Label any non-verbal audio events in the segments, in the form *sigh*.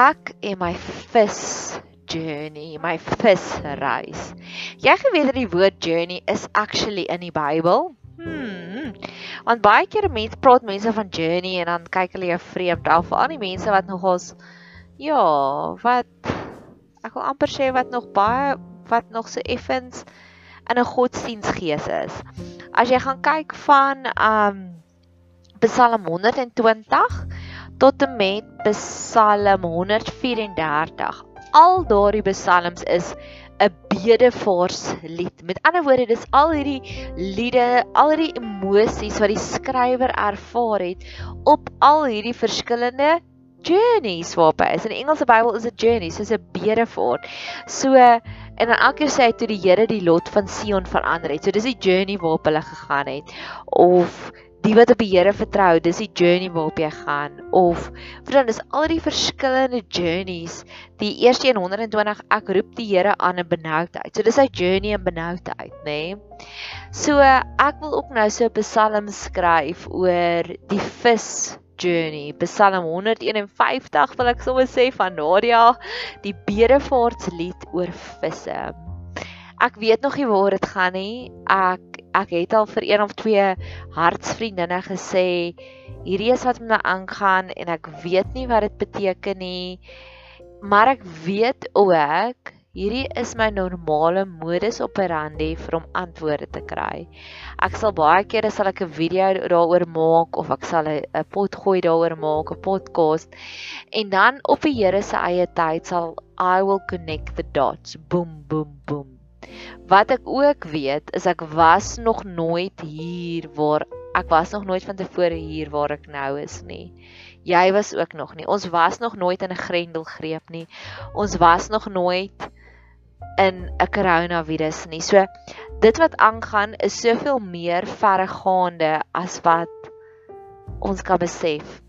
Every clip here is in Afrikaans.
ek en my vis journey, my visreis. Jy geweet dat die woord journey is actually in die Bybel? Hmm. Want baie keer mense praat mense van journey en dan kyk hulle jou vreemd af, al die mense wat nogals ja, wat ek wil amper sê wat nog baie wat nog so effens in 'n godsdiensgees is. As jy gaan kyk van um Psalm 120 tot en met Psalm 134 al daardie psalms is 'n bedevaarslied. Met ander woorde, dis al hierdie liede, al hierdie emosies wat die skrywer ervaar het op al hierdie verskillende journeys waarop hy is. In Engelse Bybel is 'n journey, soos 'n bedevaart. So en dan elke keer sê hy toe die Here die lot van Sion verander het. So dis die journey waarop hulle gegaan het of die wat op die Here vertrou, dis die journey waarop jy gaan of vriend, dis al die verskillende journeys. Die eerste 120 ek roep die Here aan in benoudheid. So dis sy journey in benoudheid, nê? Nee? So ek wil ook nou so 'n psalm skryf oor die vis journey. Psalm 151 wil ek sommer sê van Nadia, die bedevaartslied oor visse. Ek weet nog nie waar dit gaan nie. Ek ek het al vir een of twee hartsvriendinne gesê hierdie is wat met my aangaan en ek weet nie wat dit beteken nie maar ek weet ook hierdie is my normale modus operandi vir om antwoorde te kry. Ek sal baie kere sal ek 'n video daaroor maak of ek sal 'n pot gooi daaroor maak, 'n podcast en dan op die Here se eie tyd sal I will connect the dots. Boom boom boom. Wat ek ook weet is ek was nog nooit hier waar ek was nog nooit van tevore hier waar ek nou is nie. Jy was ook nog nie. Ons was nog nooit in 'n grendelgreep nie. Ons was nog nooit in 'n koronavirus nie. So dit wat aangaan is soveel meer verregaande as wat ons kan besef.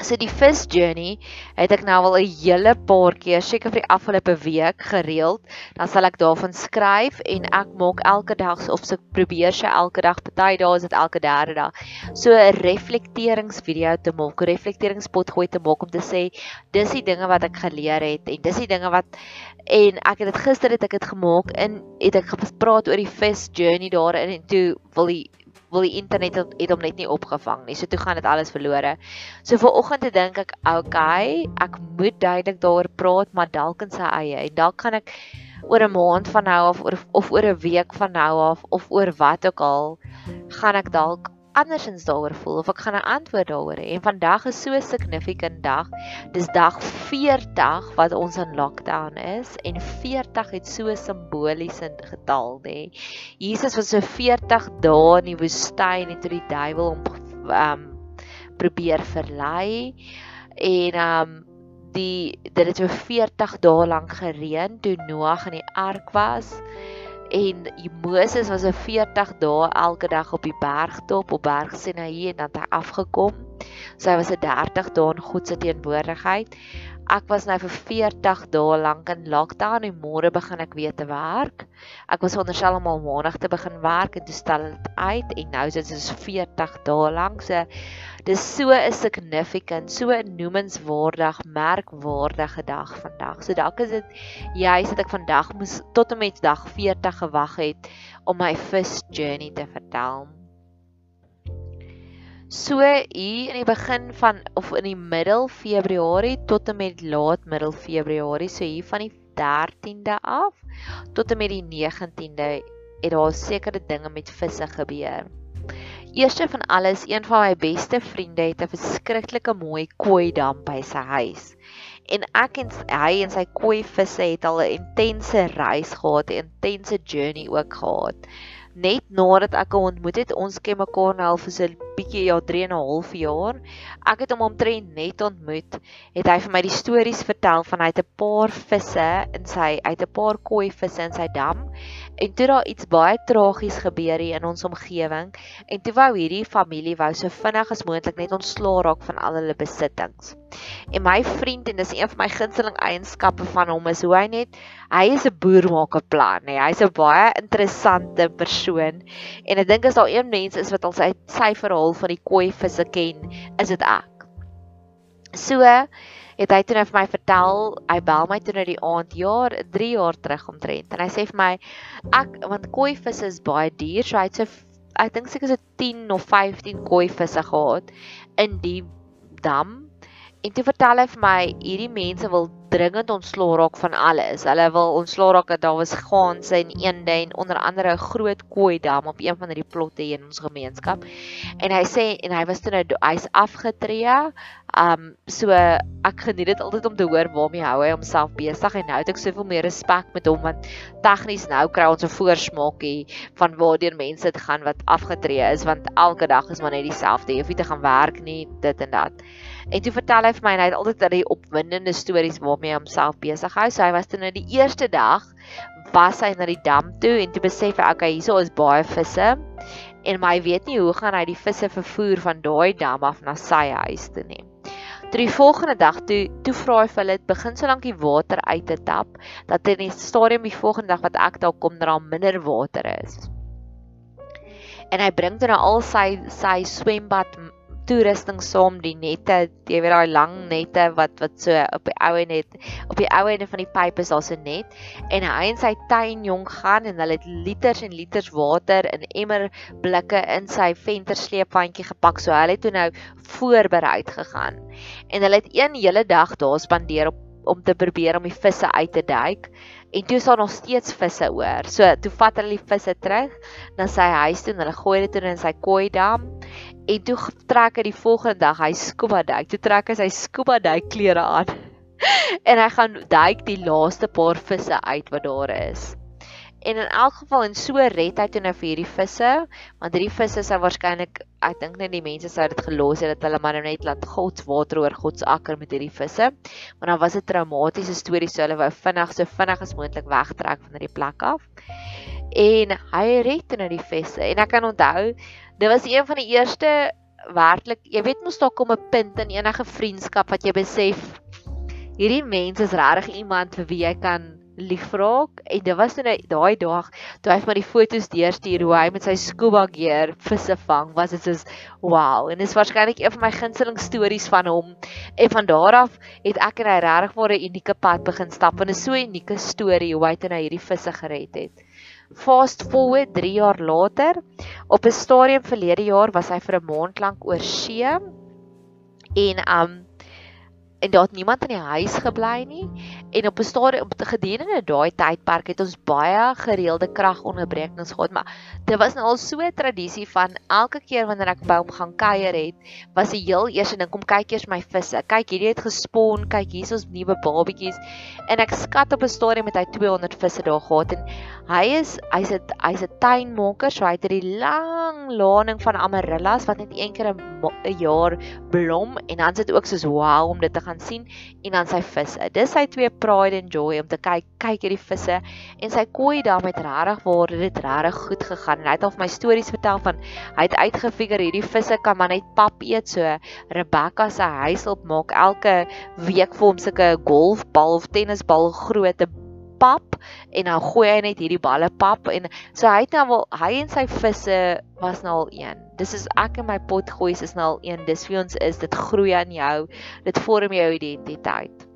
So die first journey het ek nou al 'n hele paar keer, seker vir die afgelope week gereeld, dan sal ek daarvan skryf en ek maak elke dag of so ek probeer sy elke dag, party dae is dit elke derde dag. So 'n reflekteringsvideo te maak, 'n reflekteringspot gooi te maak om te sê dis die dinge wat ek geleer het en dis die dinge wat en ek het dit gister het ek dit gemaak in het ek gepraat oor die first journey daarin en toe wil die wil die internet het, het hom net nie opgevang nie. So toe gaan dit alles verlore. So vir oggend te dink ek, okay, ek moet duidelik daaroor praat, maar dalk in sy eie. En dalk gaan ek oor 'n maand van nou af of, of oor 'n week van nou af of oor wat ook al gaan ek dalk andersins daaroor voel of ek gaan 'n antwoord daaroor hê. En vandag is so 'n significant dag. Dis dag 40 wat ons in lockdown is en 40 het so 'n simboliese getal, nê. Jesus was so 40 dae in die woestyn en toe die duiwel hom um probeer verlei en um die dit het so 40 dae lank gereën toe Noag in die ark was en Moses was 'n 40 dae elke dag op die bergtop op berg Sinaï en dan het hy afgekom. So hy was 'n 30 dae in God se teenwoordigheid. Ek was nou vir 40 dae lank in lockdown en môre begin ek weer te werk. Ek was onderstel om al maandag te begin werk en toe stel dit uit en nou is dit so 40 dae lank. So Dis so 'n significant, so 'n noemenswaardig, merkwaardige dag vandag. So dalk is dit juist dat ek vandag moes tot en met dag 40 gewag het om my first journey te vertel. So hier in die begin van of in die middel Februarie tot en met laat middel Februarie, so hier van die 13de af tot en met die 19de het daar sekere dinge met visse gebeur. Eerste van alles, een van my beste vriende het 'n verskriklike mooi koi dam by sy huis. En ek en hy en sy koi visse het al 'n intense reis gehad, 'n intense journey ook gehad. Net nadat ek hom ontmoet het, ons ken mekaar nou al vir so 'n bietjie ja 3 en 'n half jaar. Ek het hom omtrent net ontmoet, het hy vir my die stories vertel van hy het 'n paar visse in sy uit 'n paar koi visse in sy dam En toe daar iets baie tragies gebeur hier in ons omgewing en toe wou hierdie familie wou so vinnig as moontlik net ontslaa raak van al hulle besittings. En my vriend en dis een van my gunsteling eienskappe van hom is hoe hy net hy is 'n boer maak 'n plan, nee, hy's 'n baie interessante persoon. En ek dink as daar een mens is wat al sy sy verhaal van die koi visse ken, is dit ek. So het hy toe net vir my vertel, hy bel my toe nou die aand jaar 3 jaar terug omtrent en hy sê vir my ek want koi visse is baie duur, so hy het so ek dink seker so 10 of 15 koi visse gehad in die dam. En toe vertel hy vir my hierdie mense wil dringend ontslaa raak van alles. Hulle wil ontslaa raak dat daar was gaanse en eende en onder andere 'n groot kooi dam op een van hierdie plotte hier in ons gemeenskap. En hy sê en hy was toe nou hy's afgetree. Um so ek geniet dit altyd om te hoor waarmee hou hy homself besig en nou het ek soveel meer respek met hom want tegnies nou kry ons 'n voorsmaakie van waartoe mense dit gaan wat afgetree is want elke dag is maar net dieselfde. Jy hoef nie te gaan werk nie, dit en dat. En toe vertel hy vir my hy het altyd daai opwindende stories waarmee hy homself besig hou. So hy was toe nou die eerste dag was hy na die dam toe en toe besef hy okay, hierso is baie visse. En maar hy weet nie hoe gaan hy die visse vervoer van daai dam af na sy huis toe nie. Toe die volgende dag toe toe vra hy vir hulle begin so lank die water uit te tap dat in die stadium die volgende dag wat ek daar kom dat daar minder water is. En hy bring dan nou al sy sy swembad toerusting saam die nette, jy weet daai lang nette wat wat so op die ou net op die ou ende van die pyp is daar so net. En hy en sy tuin jong gaan en hulle het liters en liters water in emmer blikke in sy ventersleepwandjie gepak. So hulle het toe nou voorberei gegaan. En hulle het een hele dag daar spandeer op om te probeer om die visse uit te duik. En toe is daar nog steeds visse oor. So toe vat hulle die visse terug na sy huis toe en hulle gooi dit in sy koi dam en toe trek hy die volgende dag hy scuba duik. Toe trek hy sy scuba duik klere aan. *laughs* en hy gaan duik die laaste paar visse uit wat daar is. En in elk geval en so red hy toe nou vir hierdie visse, want hierdie visse sou waarskynlik ek dink net die mense sou dit gelos het dat hulle maar net laat God se water oor God se akker met hierdie visse. Maar dan was dit traumatiese stories so hulle wou vinnig so vinnig as moontlik wegtrek van hierdie plek af. En hy red nou die visse en ek kan onthou dit was een van die eerste werklik, jy weet mos daar kom 'n punt in enige vriendskap wat jy besef hierdie mens is regtig iemand vir wie jy kan liefraak en dit was nou daai dag toe hy vir my die foto's deurstuur hoe hy met sy scuba gear visse vang was dit soos wow. en dis waarskynlik een van my gunsteling stories van hom en van daar af het ek en hy regtig 'n unieke pad begin stap en 'n so unieke storie hoe hy toe nou hierdie visse gered het fast forward 3 jaar later. Op 'n stadium verlede jaar was hy vir 'n maand lank oor see. En um en daar het niemand in die huis gebly nie. En op 'n stadium op gedurende daai tydperk het ons baie gereelde kragonderbrekings gehad maar dit was nou al so 'n tradisie van elke keer wanneer ek by hom gaan kuier het was die heel eerste ding kom kyk eers my visse. Kyk hierdie het gespoon kyk hier's ons nuwe babetjies en ek skat op 'n stadium met hy 200 visse daar gehad en hy is hy's 'n hy's 'n tuinmaker so hy het hierdie lang laning van amarellas wat net een keer 'n jaar blom en dan sit ook soos wow om dit te gaan sien en dan sy visse. Dis sy twee pride and joy om te kyk, kyk hierdie visse en sy kooi daar met regtig waar dit regtig goed gegaan. En hy het al vir my stories vertel van hy het uitgefigure hierdie visse kan maar net pap eet so. Rebecca se huis op maak elke week vir hom sulke golfbal of tennisbal grootte pap en dan gooi hy net hierdie balle pap en so hy het nou wel hy en sy visse was nou al een. Dis is ek en my pot gooi is nou al een. Dis wie ons is. Dit groei aan jou. Dit vorm jou identiteit.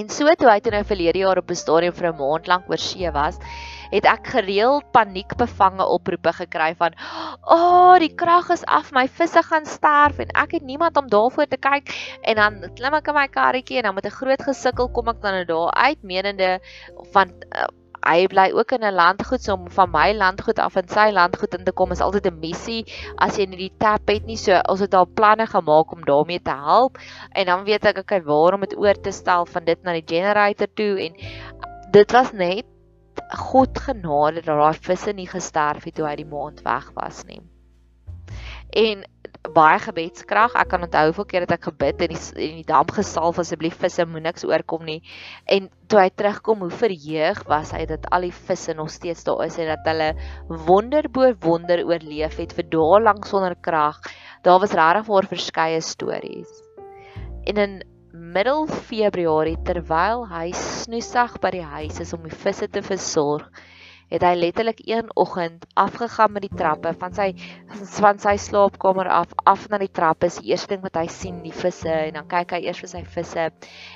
En so toe hy toe nou verlede jaar op 'n stadium vir 'n maand lank oor see was, het ek gereeld paniekbevange oproepe gekry van o, oh, die krag is af, my visse gaan sterf en ek het niemand om daarvoor te kyk en dan klim ek in my karretjie en dan met 'n groot gesukkel kom ek dan daar uit menende van uh, hy bly ook in 'n landgoed so om van my landgoed af in sy landgoed in te kom is altyd 'n missie as jy nie die tap het nie so ons het al planne gemaak om daarmee te help en dan weet ek ek waarom dit oor te stel van dit na die generator toe en dit was net God genade dat daai visse nie gesterf het toe hy die maand weg was nie. En baie gebedskrag. Ek kan onthou hoeveel keer het ek gebid en die en die dam gesalf asseblief visse moet niks oorkom nie. En toe hy terugkom, hoe verheug was hy dat al die visse nog steeds daar is en dat hulle wonder bo wonder oorleef het vir dae lank sonder krag. Daar was regtig waar verskeie stories. En in middel Februarie terwyl hy snoesig by die huis is om die visse te versorg, het hy letterlik een oggend afgegaan met die trappe van sy van sy slaapkamer af af na die trappe. Is die eerste ding wat hy sien, die visse en dan kyk hy eers vir sy visse.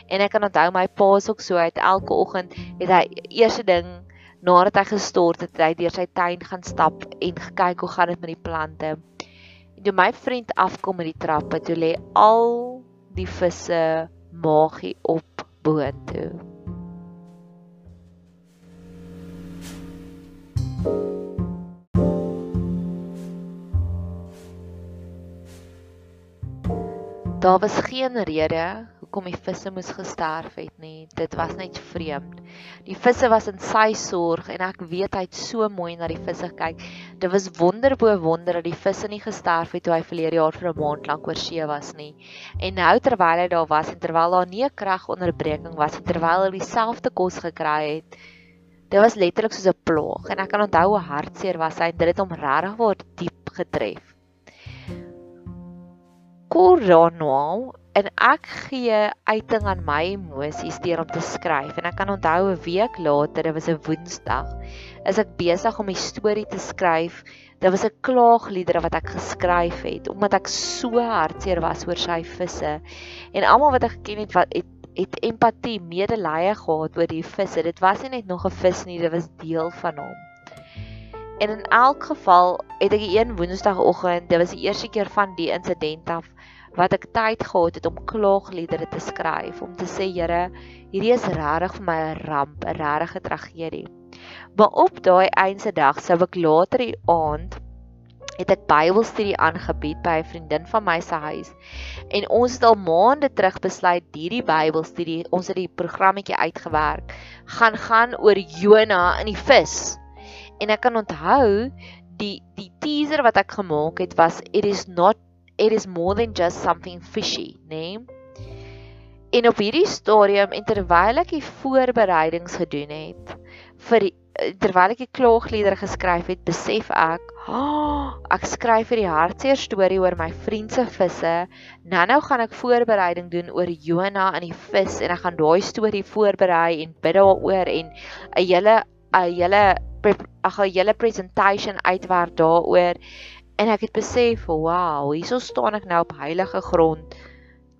En ek kan onthou my pa is ook so uit elke oggend het hy eerste ding nadat hy gestort het, hy deur sy tuin gaan stap en gekyk hoe gaan dit met die plante. En toe my vriend afkom met die trappe, toe lê al die visse magie op boontoe. Daar was geen rede hoekom die visse moes gesterf het nie. Dit was net vreemd. Die visse was in sy sorg en ek weet hy het so mooi na die visse gekyk. Dit was wonderbo wonder dat die visse nie gesterf het toe hy verlede jaar vir 'n maand lank oor see was nie. En nou terwyl hy daar was en terwyl daar nie 'n kragonderbreking was en terwyl hy dieselfde kos gekry het, dit was letterlik soos 'n plaag en ek kan onthou hoe hartseer was hy en dit het hom regtig word diep getref. Koronel en ek gee uiting aan my emosies deur om te skryf en ek kan onthou 'n week later, dit was 'n Woensdag, is ek besig om 'n storie te skryf. Dit was 'n klaagliedere wat ek geskryf het omdat ek so hartseer was oor sy visse. En almal wat ek geken het wat het het empatie, medelee gehad oor die visse. Dit was nie net nog 'n vis nie, dit was deel van hom. En in elk geval het ek een Woensdagoggend, dit was die eerste keer van die insident af wat ek tyd gehad het om klaagliedere te skryf om te sê Here, hierdie is regtig vir my 'n ramp, 'n regte tragedie. Maar op daai eense dag sou ek later die aand het ek Bybelstudie aangebied by 'n vriendin van my se huis. En ons het al maande terug besluit hierdie Bybelstudie, ons het die programmetjie uitgewerk, gaan gaan oor Jona in die vis. En ek kan onthou die die teaser wat ek gemaak het was it is not it is more than just something fishy, nê? Nee? En op hierdie stadium en terwyl ek die voorbereidings gedoen het vir die, terwyl ek die klaagliedere geskryf het, besef ek, oh, ek skryf vir die hartseer storie oor my vriend se visse. Nou-nou gaan ek voorbereiding doen oor Jona en die vis en ek gaan daai storie voorberei en bid daaroor en 'n hele 'n hele ag 'n hele presentation uitwerk daaroor En ek het besef, wow, hierso staan ek nou op heilige grond.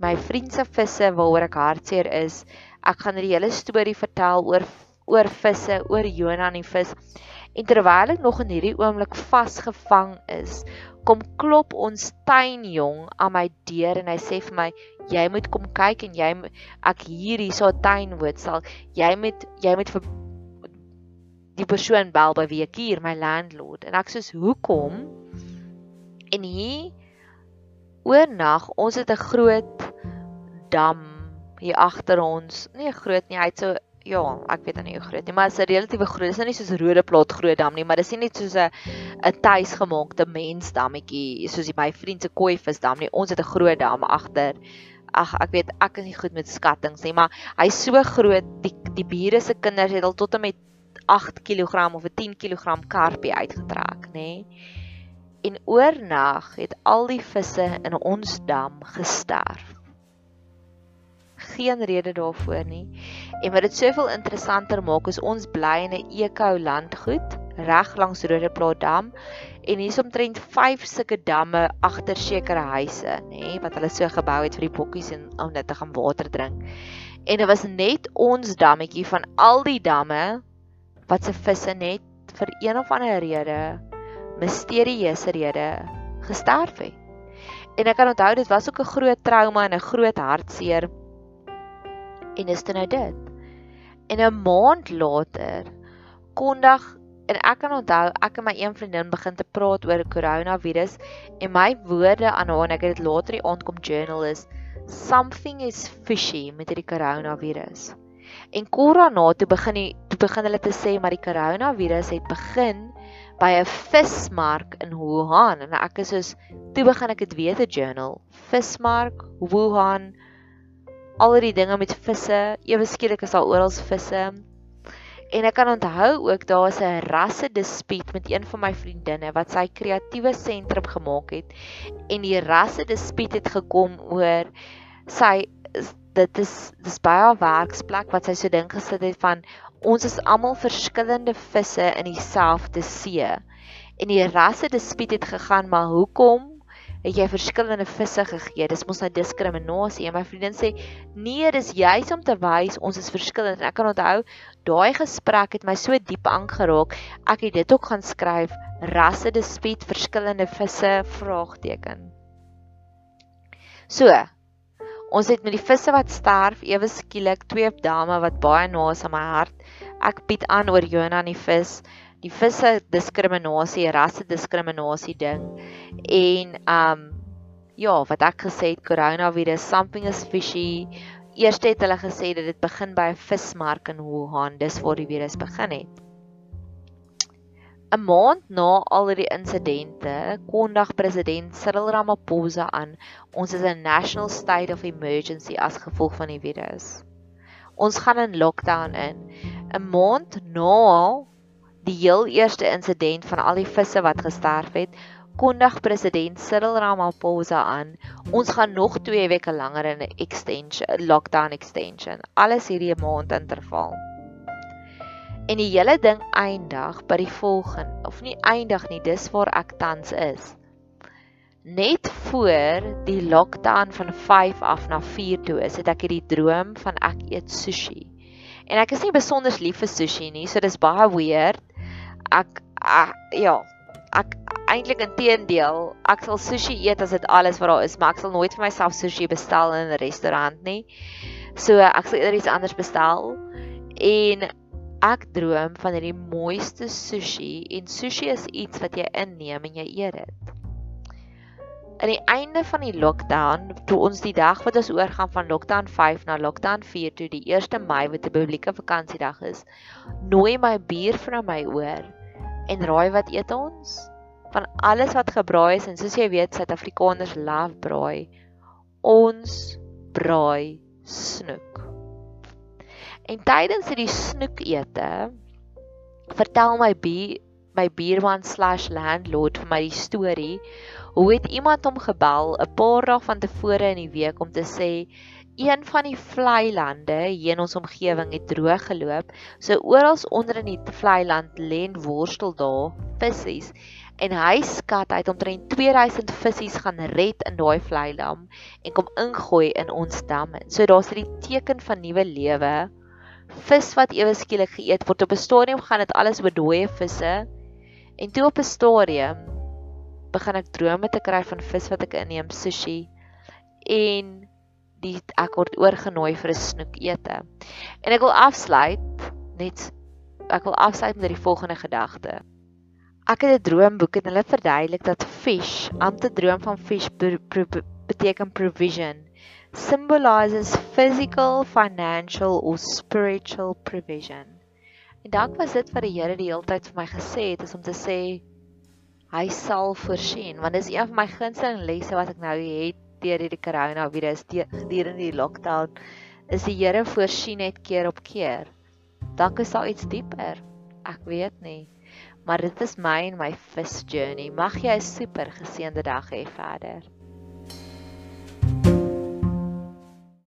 My vriend se visse waaroor ek hartseer is. Ek gaan die hele storie vertel oor oor visse, oor Jonah en die vis. En terwyl ek nog in hierdie oomblik vasgevang is, kom klop ons tuinjong aan my deur en hy sê vir my, jy moet kom kyk en jy ek hier hierso tuinwoord sal jy moet jy moet vir die persoon bel by wie ek hier my landlord en ek sê hoekom En hier oornag, ons het 'n groot dam hier agter ons. Nie groot nie, hy't so ja, ek weet nie hoe groot nie, maar dit is 'n relatiewe groot. Dit is nie soos 'n rode plot groot dam nie, maar dit is nie net soos 'n 'n tuisgemaakte mensdammetjie soos die my vriend se kooivisdam nie. Ons het 'n groot dam agter. Ag, ek weet ek is nie goed met skattings nie, maar hy's so groot. Die die bure se kinders het al tot en met 8 kg of 'n 10 kg karpie uitgetrek, nê? Nee en oornag het al die visse in ons dam gesterf. Geen rede daarvoor nie. En wat dit soveel interessanter maak is ons bly in 'n eko landgoed reg langs Rodeplaas dam en hier's omtrent 5 sulke damme agter sekere huise, nê, wat hulle so gebou het vir die bokkies en om net te gaan water drink. En dit was net ons dammetjie van al die damme wat se visse net vir een of ander rede misterieuse rede gesterf het. En ek kan onthou dit was ook 'n groot trauma en 'n groot hartseer. En is dit nou dit? En 'n maand later kondig en ek kan onthou ek en my een vriendin begin te praat oor koronavirus en my woorde aan haar en ek het dit later die aand kom journal is something is fishy met die koronavirus. En korona toe begin die toe begin hulle te sê maar die koronavirus het begin by 'n vismark in Wuhan. En ek is soos toe begin ek dit weet 'n journal. Vismark Wuhan al die dinge met visse. Ewe skielik is daar oral visse. En ek kan onthou ook daar's 'n rasse dispuut met een van my vriendinne wat sy kreatiewe sentrum gemaak het. En die rasse dispuut het gekom oor sy dit is dis baie 'n werksplek wat sy so dink gesit het van Ons is almal verskillende visse in dieselfde see. En die rasse dispuut het gegaan, maar hoekom het jy verskillende visse gegee? Dis mos nou diskriminasie. En my vriendin sê, "Nee, dis juis om te wys ons is verskillend." En ek kan onthou, daai gesprek het my so diep aangeraak. Ek het dit ook gaan skryf, rasse dispuut, verskillende visse vraagteken. So, ons het met die visse wat sterf ewe skielik twee dame wat baie na is aan my hart. Ek bied aan oor Jonah en die vis, die visse diskriminasie, rasse diskriminasie ding. En um ja, wat ek gesê het coronavirus something is fishy. Eerste het hulle gesê dat dit begin by 'n vismark in Wuhan, dis waar die virus begin het. 'n maand na al die insidente kondig president Cyril Ramaphosa aan ons is 'n national state of emergency as gevolg van die virus. Ons gaan in lockdown in. 'n Maand na die heel eerste insident van al die visse wat gesterf het, kondig president Cyril Ramaphosa aan ons gaan nog 2 weke langer in 'n extension lockdown extension. Alles hierdie maand interval. En die hele ding eindig by die volgende of nie eindig nie, dis waar ek tans is. Net voor die lockdown van 5 af na 4 toe is, het ek hierdie droom van ek eet sushi. En ek is nie besonder lief vir sushi nie, so dis baie weird. Ek, ek ja, ek eintlik inteendeel, ek sal sushi eet as dit alles wat daar is, maar ek sal nooit vir myself sushi bestel in 'n restaurant nie. So ek sal eerder iets anders bestel. En Ek droom van hierdie mooiste sushi en sushi is iets wat jy inneem en jy eet dit. Aan die einde van die lockdown, toe ons die dag wat ons oorgaan van lockdown 5 na lockdown 4 toe die 1 Mei wat 'n publieke vakansiedag is, nooi my buurvrou my oor en raai wat eet ons? Van alles wat gebraai is en soos jy weet, Suid-Afrikaners love braai. Ons braai snoek. En tydens hierdie snoekete vertel my bi my buurman/landlord vir my die storie hoe het iemand hom gebel 'n paar dae van tevore in die week om te sê een van die vlei lande hier in ons omgewing het droog geloop so oral onder in die vlei land lê worstel daar visse en hy skat hy het omtrent 2000 visse gaan red in daai vlei dam en kom ingooi in ons dam so daar's 'n teken van nuwe lewe vis wat ewe skielik geëet word. Op 'n stadium gaan dit alles oor dooie visse. En toe op 'n stadium begin ek drome te kry van vis wat ek inneem, sushi. En die ek word oorgenooi vir 'n snoekete. En ek wil afsluit net ek wil afsluit met die volgende gedagte. Ek het 'n droomboek en hulle verduidelik dat fish, om te droom van fish beteken provision symbolizes physical, financial or spiritual provision. En dalk was dit wat die Here die hele tyd vir my gesê het, is om te sê hy sal voorsien, want dis een van my gunsteling lesse wat ek nou het deur hierdie coronavirus gedurende die lockdown, is die Here voorsien net keer op keer. Dalk is daar iets dieper. Ek weet nie. Maar dit is my en my vis journey. Mag jy 'n super geseënde dag hê verder.